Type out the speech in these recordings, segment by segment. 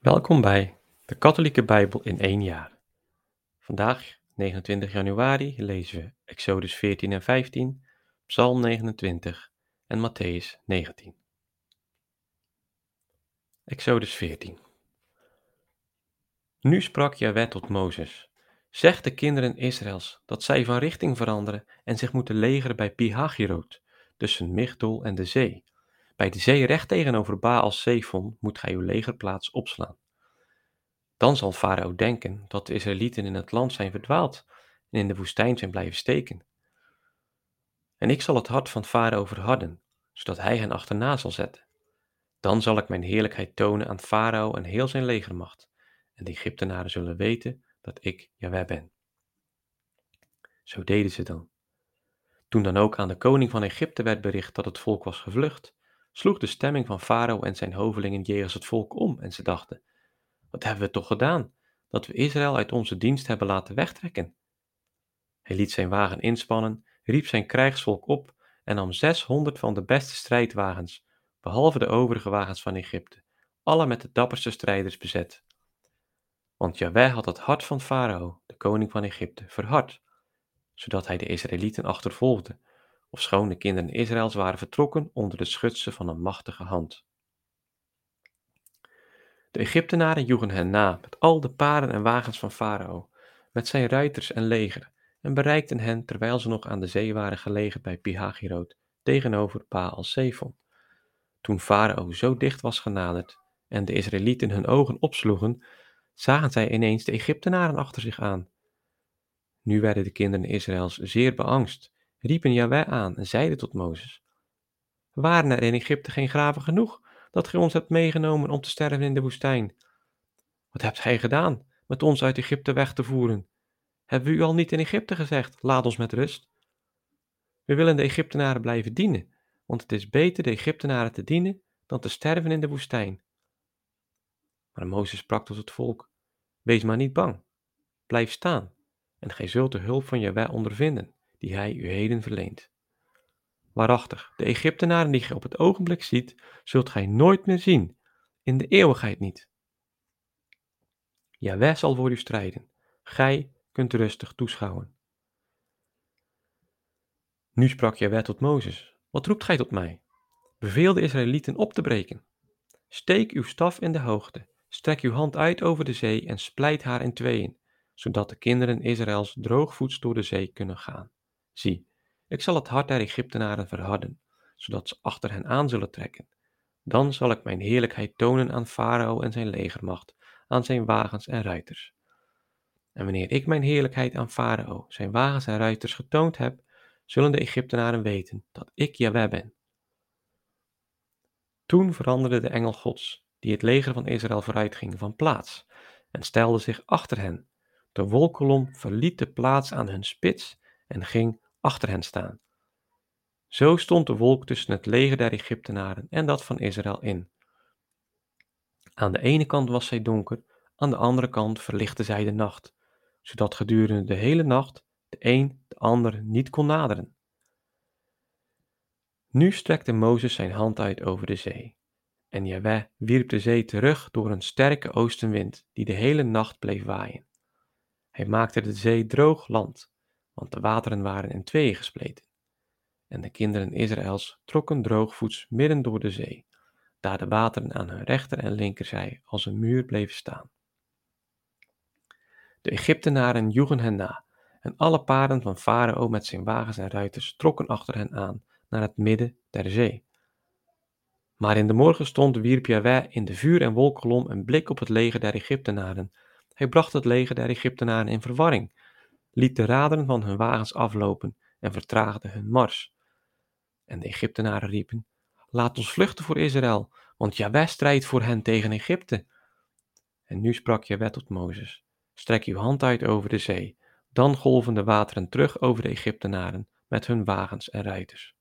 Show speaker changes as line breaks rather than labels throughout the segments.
Welkom bij de Katholieke Bijbel in één jaar. Vandaag, 29 januari, lezen we Exodus 14 en 15, Psalm 29 en Matthäus 19. Exodus 14 Nu sprak Jahweh tot Mozes, zeg de kinderen Israëls dat zij van richting veranderen en zich moeten legeren bij Pihachirot, tussen Migdol en de zee, bij de zee recht tegenover Baal Zephon moet gij uw legerplaats opslaan. Dan zal Farao denken dat de Israëlieten in het land zijn verdwaald en in de woestijn zijn blijven steken. En ik zal het hart van Farao verharden, zodat hij hen achterna zal zetten. Dan zal ik mijn heerlijkheid tonen aan Farao en heel zijn legermacht, en de Egyptenaren zullen weten dat ik Jahweh ben. Zo deden ze dan. Toen dan ook aan de koning van Egypte werd bericht dat het volk was gevlucht, sloeg de stemming van Farao en zijn hovelingen jegens het volk om en ze dachten, wat hebben we toch gedaan, dat we Israël uit onze dienst hebben laten wegtrekken? Hij liet zijn wagen inspannen, riep zijn krijgsvolk op en nam zeshonderd van de beste strijdwagens, behalve de overige wagens van Egypte, alle met de dapperste strijders bezet. Want Jahweh had het hart van Farao, de koning van Egypte, verhard, zodat hij de Israëlieten achtervolgde ofschoon de kinderen Israëls waren vertrokken onder de schutsen van een machtige hand. De Egyptenaren joegen hen na met al de paarden en wagens van Farao, met zijn ruiters en leger, en bereikten hen terwijl ze nog aan de zee waren gelegen bij Pihagiroot, tegenover Baal Zephon. Toen Farao zo dicht was genaderd en de Israëlieten hun ogen opsloegen, zagen zij ineens de Egyptenaren achter zich aan. Nu werden de kinderen Israëls zeer beangst riepen Jahweh aan en zeiden tot Mozes, waren er in Egypte geen graven genoeg, dat gij ons hebt meegenomen om te sterven in de woestijn? Wat hebt gij gedaan met ons uit Egypte weg te voeren? Hebben we u al niet in Egypte gezegd, laat ons met rust? We willen de Egyptenaren blijven dienen, want het is beter de Egyptenaren te dienen dan te sterven in de woestijn. Maar Mozes sprak tot het volk, wees maar niet bang, blijf staan, en gij zult de hulp van Jahweh ondervinden die hij u heden verleent. Waarachtig, de Egyptenaren die gij op het ogenblik ziet, zult gij nooit meer zien, in de eeuwigheid niet. Jaweh zal voor u strijden, gij kunt rustig toeschouwen. Nu sprak Jaweh tot Mozes, wat roept gij tot mij? Beveel de Israëlieten op te breken. Steek uw staf in de hoogte, strek uw hand uit over de zee en splijt haar in tweeën, zodat de kinderen Israëls droogvoets door de zee kunnen gaan. Zie, ik zal het hart der Egyptenaren verharden, zodat ze achter hen aan zullen trekken. Dan zal ik mijn heerlijkheid tonen aan Farao en zijn legermacht, aan zijn wagens en ruiters. En wanneer ik mijn heerlijkheid aan Farao, zijn wagens en ruiters getoond heb, zullen de Egyptenaren weten dat ik Jahweh ben. Toen veranderde de engel Gods, die het leger van Israël vooruitging, van plaats en stelde zich achter hen. De wolkolom verliet de plaats aan hun spits en ging achter hen staan. Zo stond de wolk tussen het leger der Egyptenaren en dat van Israël in. Aan de ene kant was zij donker, aan de andere kant verlichtte zij de nacht, zodat gedurende de hele nacht de een de ander niet kon naderen. Nu strekte Mozes zijn hand uit over de zee, en Jahweh wierp de zee terug door een sterke oostenwind die de hele nacht bleef waaien. Hij maakte de zee droog land, want de wateren waren in tweeën gespleten. En de kinderen Israëls trokken droogvoets midden door de zee, daar de wateren aan hun rechter en linkerzij als een muur bleven staan. De Egyptenaren joegen hen na, en alle paarden van Farao met zijn wagens en ruiters trokken achter hen aan naar het midden der zee. Maar in de morgenstond wierp Jahweh in de vuur- en wolkolom een blik op het leger der Egyptenaren. Hij bracht het leger der Egyptenaren in verwarring liet de raderen van hun wagens aflopen en vertraagde hun mars. En de Egyptenaren riepen, laat ons vluchten voor Israël, want Jahweh strijdt voor hen tegen Egypte. En nu sprak Jahweh tot Mozes, strek uw hand uit over de zee, dan golven de wateren terug over de Egyptenaren met hun wagens en ruiters.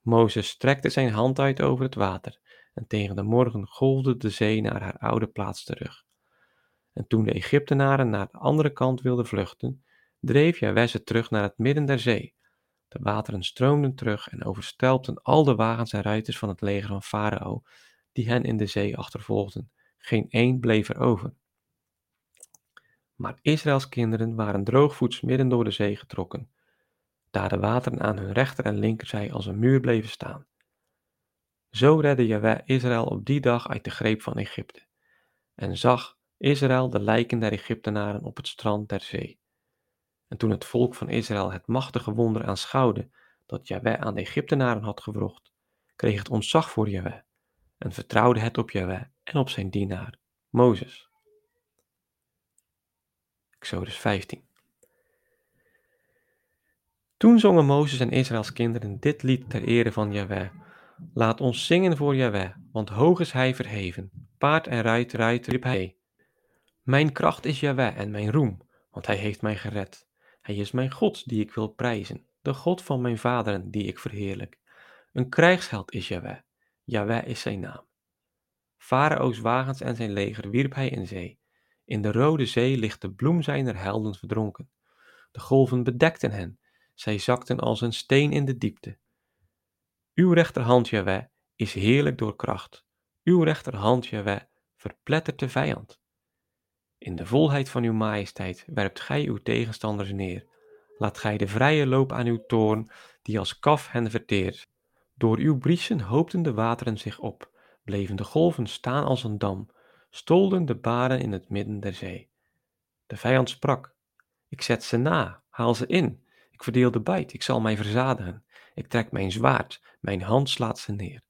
Mozes strekte zijn hand uit over het water, en tegen de morgen golfde de zee naar haar oude plaats terug. En toen de Egyptenaren naar de andere kant wilden vluchten, dreef Jahweh ze terug naar het midden der zee. De wateren stroomden terug en overstelpten al de wagens en ruiters van het leger van Farao, die hen in de zee achtervolgden, geen één bleef er over. Maar Israëls kinderen waren droogvoets midden door de zee getrokken, daar de wateren aan hun rechter en linkerzij als een muur bleven staan. Zo redde Jahweh Israël op die dag uit de greep van Egypte, en zag Israël de lijken der Egyptenaren op het strand der zee. En toen het volk van Israël het machtige wonder aanschouwde dat Jahweh aan de Egyptenaren had gewrocht, kreeg het ontzag voor Jahweh en vertrouwde het op Jahweh en op zijn dienaar, Mozes. Exodus 15 Toen zongen Mozes en Israëls kinderen dit lied ter ere van Jahweh. Laat ons zingen voor Jahweh, want hoog is hij verheven. Paard en ruit, ruit riep hij. Mijn kracht is Jahweh en mijn roem, want hij heeft mij gered. Hij is mijn God die ik wil prijzen, de God van mijn vaderen die ik verheerlijk. Een krijgsheld is Jahweh, Jahweh is zijn naam. Farao's wagens en zijn leger wierp hij in zee. In de Rode Zee ligt de bloem zijner helden verdronken. De golven bedekten hen, zij zakten als een steen in de diepte. Uw rechterhand, Jahweh, is heerlijk door kracht. Uw rechterhand, Jahweh, verplettert de vijand. In de volheid van uw majesteit werpt gij uw tegenstanders neer. Laat gij de vrije loop aan uw toorn, die als kaf hen verteert. Door uw briezen hoopten de wateren zich op, bleven de golven staan als een dam, stolden de baren in het midden der zee. De vijand sprak: Ik zet ze na, haal ze in. Ik verdeel de buit, ik zal mij verzadigen. Ik trek mijn zwaard, mijn hand slaat ze neer.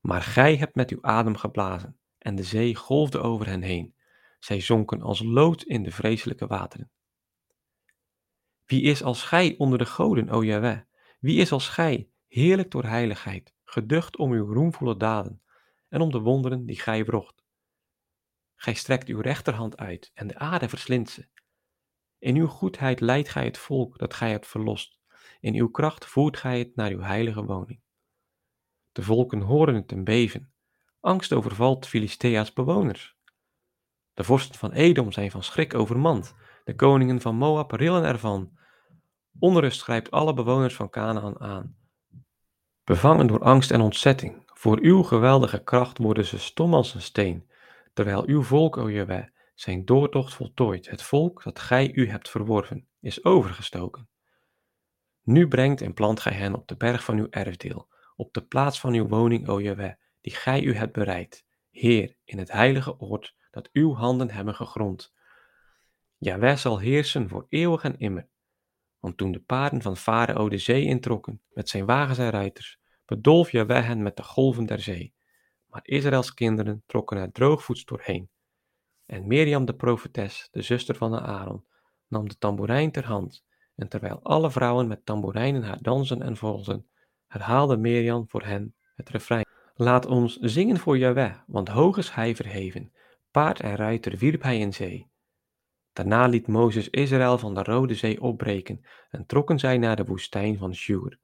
Maar gij hebt met uw adem geblazen, en de zee golfde over hen heen. Zij zonken als lood in de vreselijke wateren. Wie is als gij onder de goden, o Jahweh? Wie is als gij, heerlijk door heiligheid, geducht om uw roemvolle daden en om de wonderen die gij wrocht? Gij strekt uw rechterhand uit en de aarde verslindt ze. In uw goedheid leidt gij het volk dat gij hebt verlost. In uw kracht voert gij het naar uw heilige woning. De volken horen het en beven. Angst overvalt Filistea's bewoners. De vorsten van Edom zijn van schrik overmand. De koningen van Moab rillen ervan. Onrust grijpt alle bewoners van Canaan aan. Bevangen door angst en ontzetting, voor uw geweldige kracht worden ze stom als een steen, terwijl uw volk, o Jaweh, zijn doortocht voltooid. Het volk dat gij u hebt verworven, is overgestoken. Nu brengt en plant gij hen op de berg van uw erfdeel, op de plaats van uw woning, o Jaweh, die gij u hebt bereid, Heer, in het heilige oord dat uw handen hebben gegrond. Jaweh zal heersen voor eeuwig en immer. Want toen de paarden van Farao de zee introkken, met zijn wagens en ruiters, bedolf Jaweh hen met de golven der zee. Maar Israëls kinderen trokken er droogvoets doorheen. En Mirjam de profetes, de zuster van Aaron, nam de tamboerijn ter hand, en terwijl alle vrouwen met tamboerijnen haar dansen en volgden, herhaalde Mirjam voor hen het refrein. Laat ons zingen voor Jaweh, want hoog is hij verheven. Paard en ruiter wierp hij in zee. Daarna liet Mozes Israël van de Rode Zee opbreken en trokken zij naar de woestijn van Shur.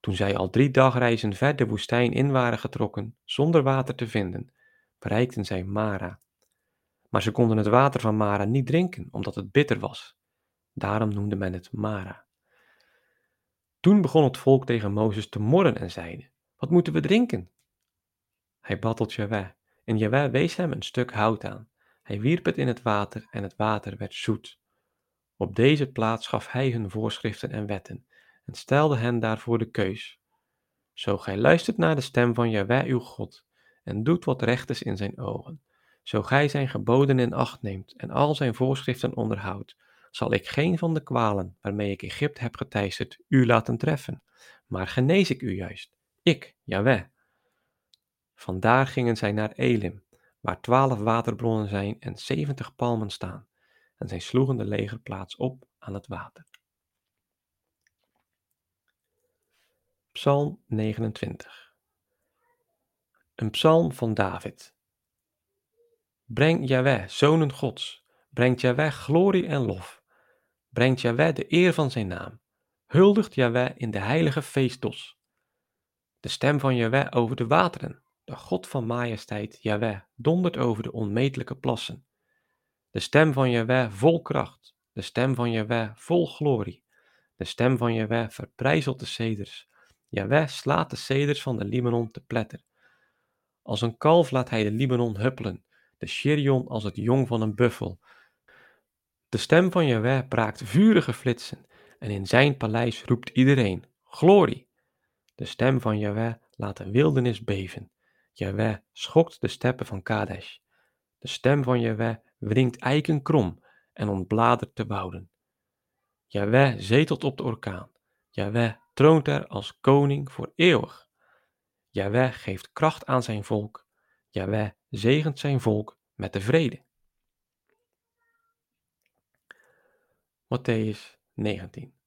Toen zij al drie dagreizen ver de woestijn in waren getrokken, zonder water te vinden, bereikten zij Mara. Maar ze konden het water van Mara niet drinken, omdat het bitter was. Daarom noemde men het Mara. Toen begon het volk tegen Mozes te morren en zeide: Wat moeten we drinken? Hij tot Jaweh, en Jaweh wees hem een stuk hout aan. Hij wierp het in het water en het water werd zoet. Op deze plaats gaf hij hun voorschriften en wetten en stelde hen daarvoor de keus. Zo gij luistert naar de stem van Jaweh uw God en doet wat recht is in zijn ogen, zo gij zijn geboden in acht neemt en al zijn voorschriften onderhoudt, zal ik geen van de kwalen waarmee ik Egypte heb geteisterd u laten treffen, maar genees ik u juist, ik, Jaweh. Vandaar gingen zij naar Elim, waar twaalf waterbronnen zijn en zeventig palmen staan, en zij sloegen de legerplaats op aan het water. Psalm 29 Een psalm van David. Breng Jaweh, zonen Gods, brengt Jaweh glorie en lof. Brengt Jaweh de eer van zijn naam. Huldigt Jaweh in de heilige feestdos. De stem van Jaweh over de wateren. De God van majesteit, Jaweh, dondert over de onmetelijke plassen. De stem van Jaweh vol kracht. De stem van Jaweh vol glorie. De stem van Jaweh verbrijzelt de ceders. Jaweh slaat de ceders van de Libanon te pletter. Als een kalf laat hij de Libanon huppelen, de Cherion als het jong van een buffel. De stem van Jaweh braakt vurige flitsen en in zijn paleis roept iedereen, glorie. De stem van Jaweh laat de wildernis beven. Jaweh schokt de steppen van Kadesh. De stem van Jaweh wringt eiken krom en ontbladert de wouden. Zetelt op de orkaan. Jaweh troont er als koning voor eeuwig. Jaweh geeft kracht aan zijn volk. Jaweh zegent zijn volk met de vrede. Matthäus 19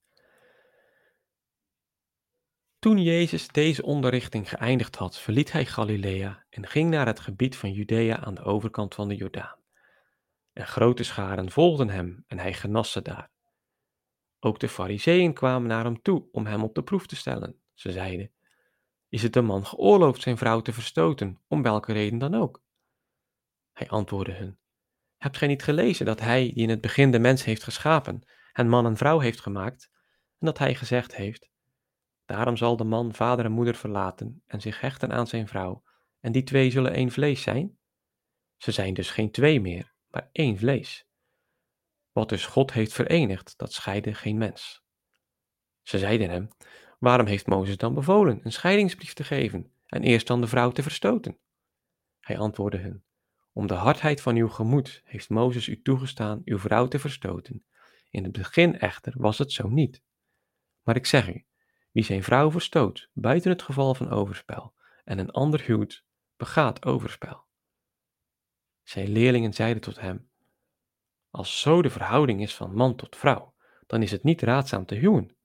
Toen Jezus deze onderrichting geëindigd had, verliet hij Galilea en ging naar het gebied van Judea aan de overkant van de Jordaan. En grote scharen volgden hem en hij genas ze daar. Ook de fariseeën kwamen naar hem toe om hem op de proef te stellen. Ze zeiden, is het de man geoorloofd zijn vrouw te verstoten, om welke reden dan ook? Hij antwoordde hun, hebt gij niet gelezen dat hij die in het begin de mens heeft geschapen, en man en vrouw heeft gemaakt, en dat hij gezegd heeft, daarom zal de man vader en moeder verlaten en zich hechten aan zijn vrouw, en die twee zullen één vlees zijn? Ze zijn dus geen twee meer, maar één vlees. Wat dus God heeft verenigd, dat scheide geen mens. Ze zeiden hem, waarom heeft Mozes dan bevolen een scheidingsbrief te geven en eerst dan de vrouw te verstoten? Hij antwoordde hun, om de hardheid van uw gemoed heeft Mozes u toegestaan uw vrouw te verstoten. In het begin echter was het zo niet. Maar ik zeg u, wie zijn vrouw verstoot buiten het geval van overspel en een ander huwt, begaat overspel. Zijn leerlingen zeiden tot hem, als zo de verhouding is van man tot vrouw, dan is het niet raadzaam te huwen.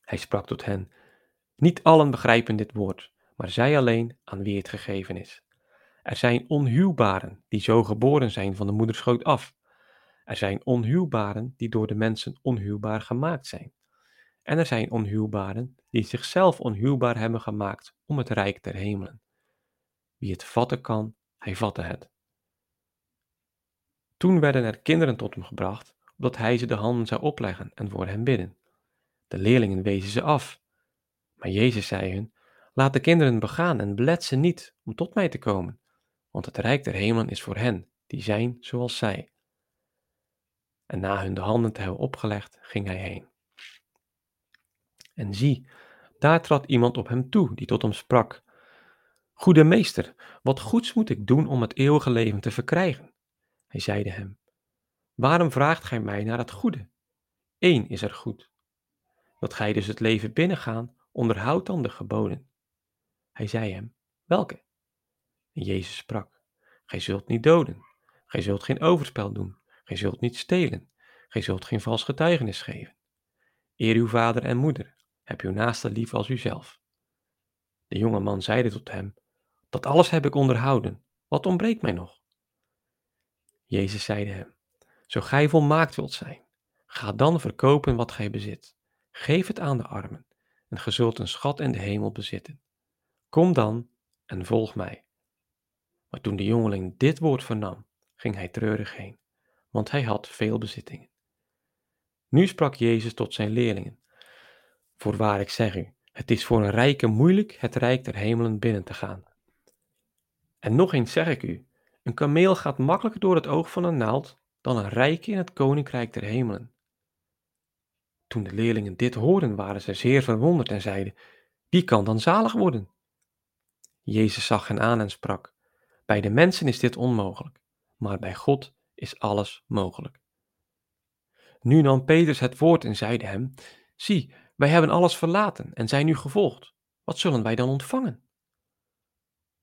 Hij sprak tot hen: Niet allen begrijpen dit woord, maar zij alleen aan wie het gegeven is. Er zijn onhuwbaren die zo geboren zijn van de moederschoot af. Er zijn onhuwbaren die door de mensen onhuwbaar gemaakt zijn. En er zijn onhuwbaren die zichzelf onhuwbaar hebben gemaakt om het rijk der hemelen. Wie het vatten kan, hij vatte het. Toen werden er kinderen tot hem gebracht, opdat hij ze de handen zou opleggen en voor hen bidden. De leerlingen wezen ze af. Maar Jezus zei hun, laat de kinderen begaan en belet ze niet om tot mij te komen, want het rijk der hemelen is voor hen, die zijn zoals zij. En na hun de handen te hebben opgelegd, ging hij heen. En zie, daar trad iemand op hem toe, die tot hem sprak. Goede meester, wat goeds moet ik doen om het eeuwige leven te verkrijgen? Hij zeide hem, waarom vraagt gij mij naar het goede? Eén is er goed. Wilt gij dus het leven binnengaan, onderhoud dan de geboden. Hij zei hem, welke? En Jezus sprak, gij zult niet doden, gij zult geen overspel doen, gij zult niet stelen, gij zult geen vals getuigenis geven. Eer uw vader en moeder, heb uw naaste lief als uzelf. De jonge man zeide tot hem, dat alles heb ik onderhouden, wat ontbreekt mij nog? Jezus zeide hem, zo gij volmaakt wilt zijn, ga dan verkopen wat gij bezit, geef het aan de armen, en ge zult een schat in de hemel bezitten. Kom dan en volg mij. Maar toen de jongeling dit woord vernam, ging hij treurig heen, want hij had veel bezittingen. Nu sprak Jezus tot zijn leerlingen, Voorwaar ik zeg u, het is voor een rijke moeilijk het rijk der hemelen binnen te gaan. En nog eens zeg ik u, een kameel gaat makkelijker door het oog van een naald dan een rijke in het koninkrijk der hemelen. Toen de leerlingen dit hoorden, waren ze zeer verwonderd en zeiden: Wie kan dan zalig worden? Jezus zag hen aan en sprak: Bij de mensen is dit onmogelijk, maar bij God is alles mogelijk. Nu nam Petrus het woord en zeide hem: Zie, wij hebben alles verlaten en zijn u gevolgd. Wat zullen wij dan ontvangen?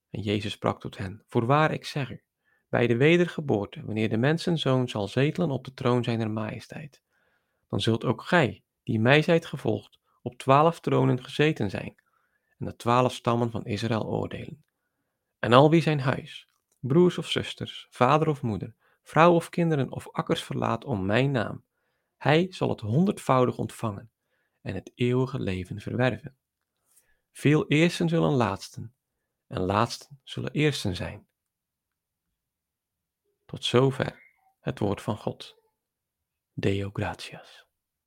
En Jezus sprak tot hen: Voorwaar, ik zeg u, bij de wedergeboorte, wanneer de mensenzoon zal zetelen op de troon zijner majesteit, dan zult ook gij, die mij zijt gevolgd, op twaalf tronen gezeten zijn, en de twaalf stammen van Israël oordelen. En al wie zijn huis, broers of zusters, vader of moeder, vrouw of kinderen of akkers verlaat om mijn naam, hij zal het honderdvoudig ontvangen en het eeuwige leven verwerven. Veel eersten zullen laatsten, en laatsten zullen eersten zijn. Tot zover het woord van God. Deo gratias.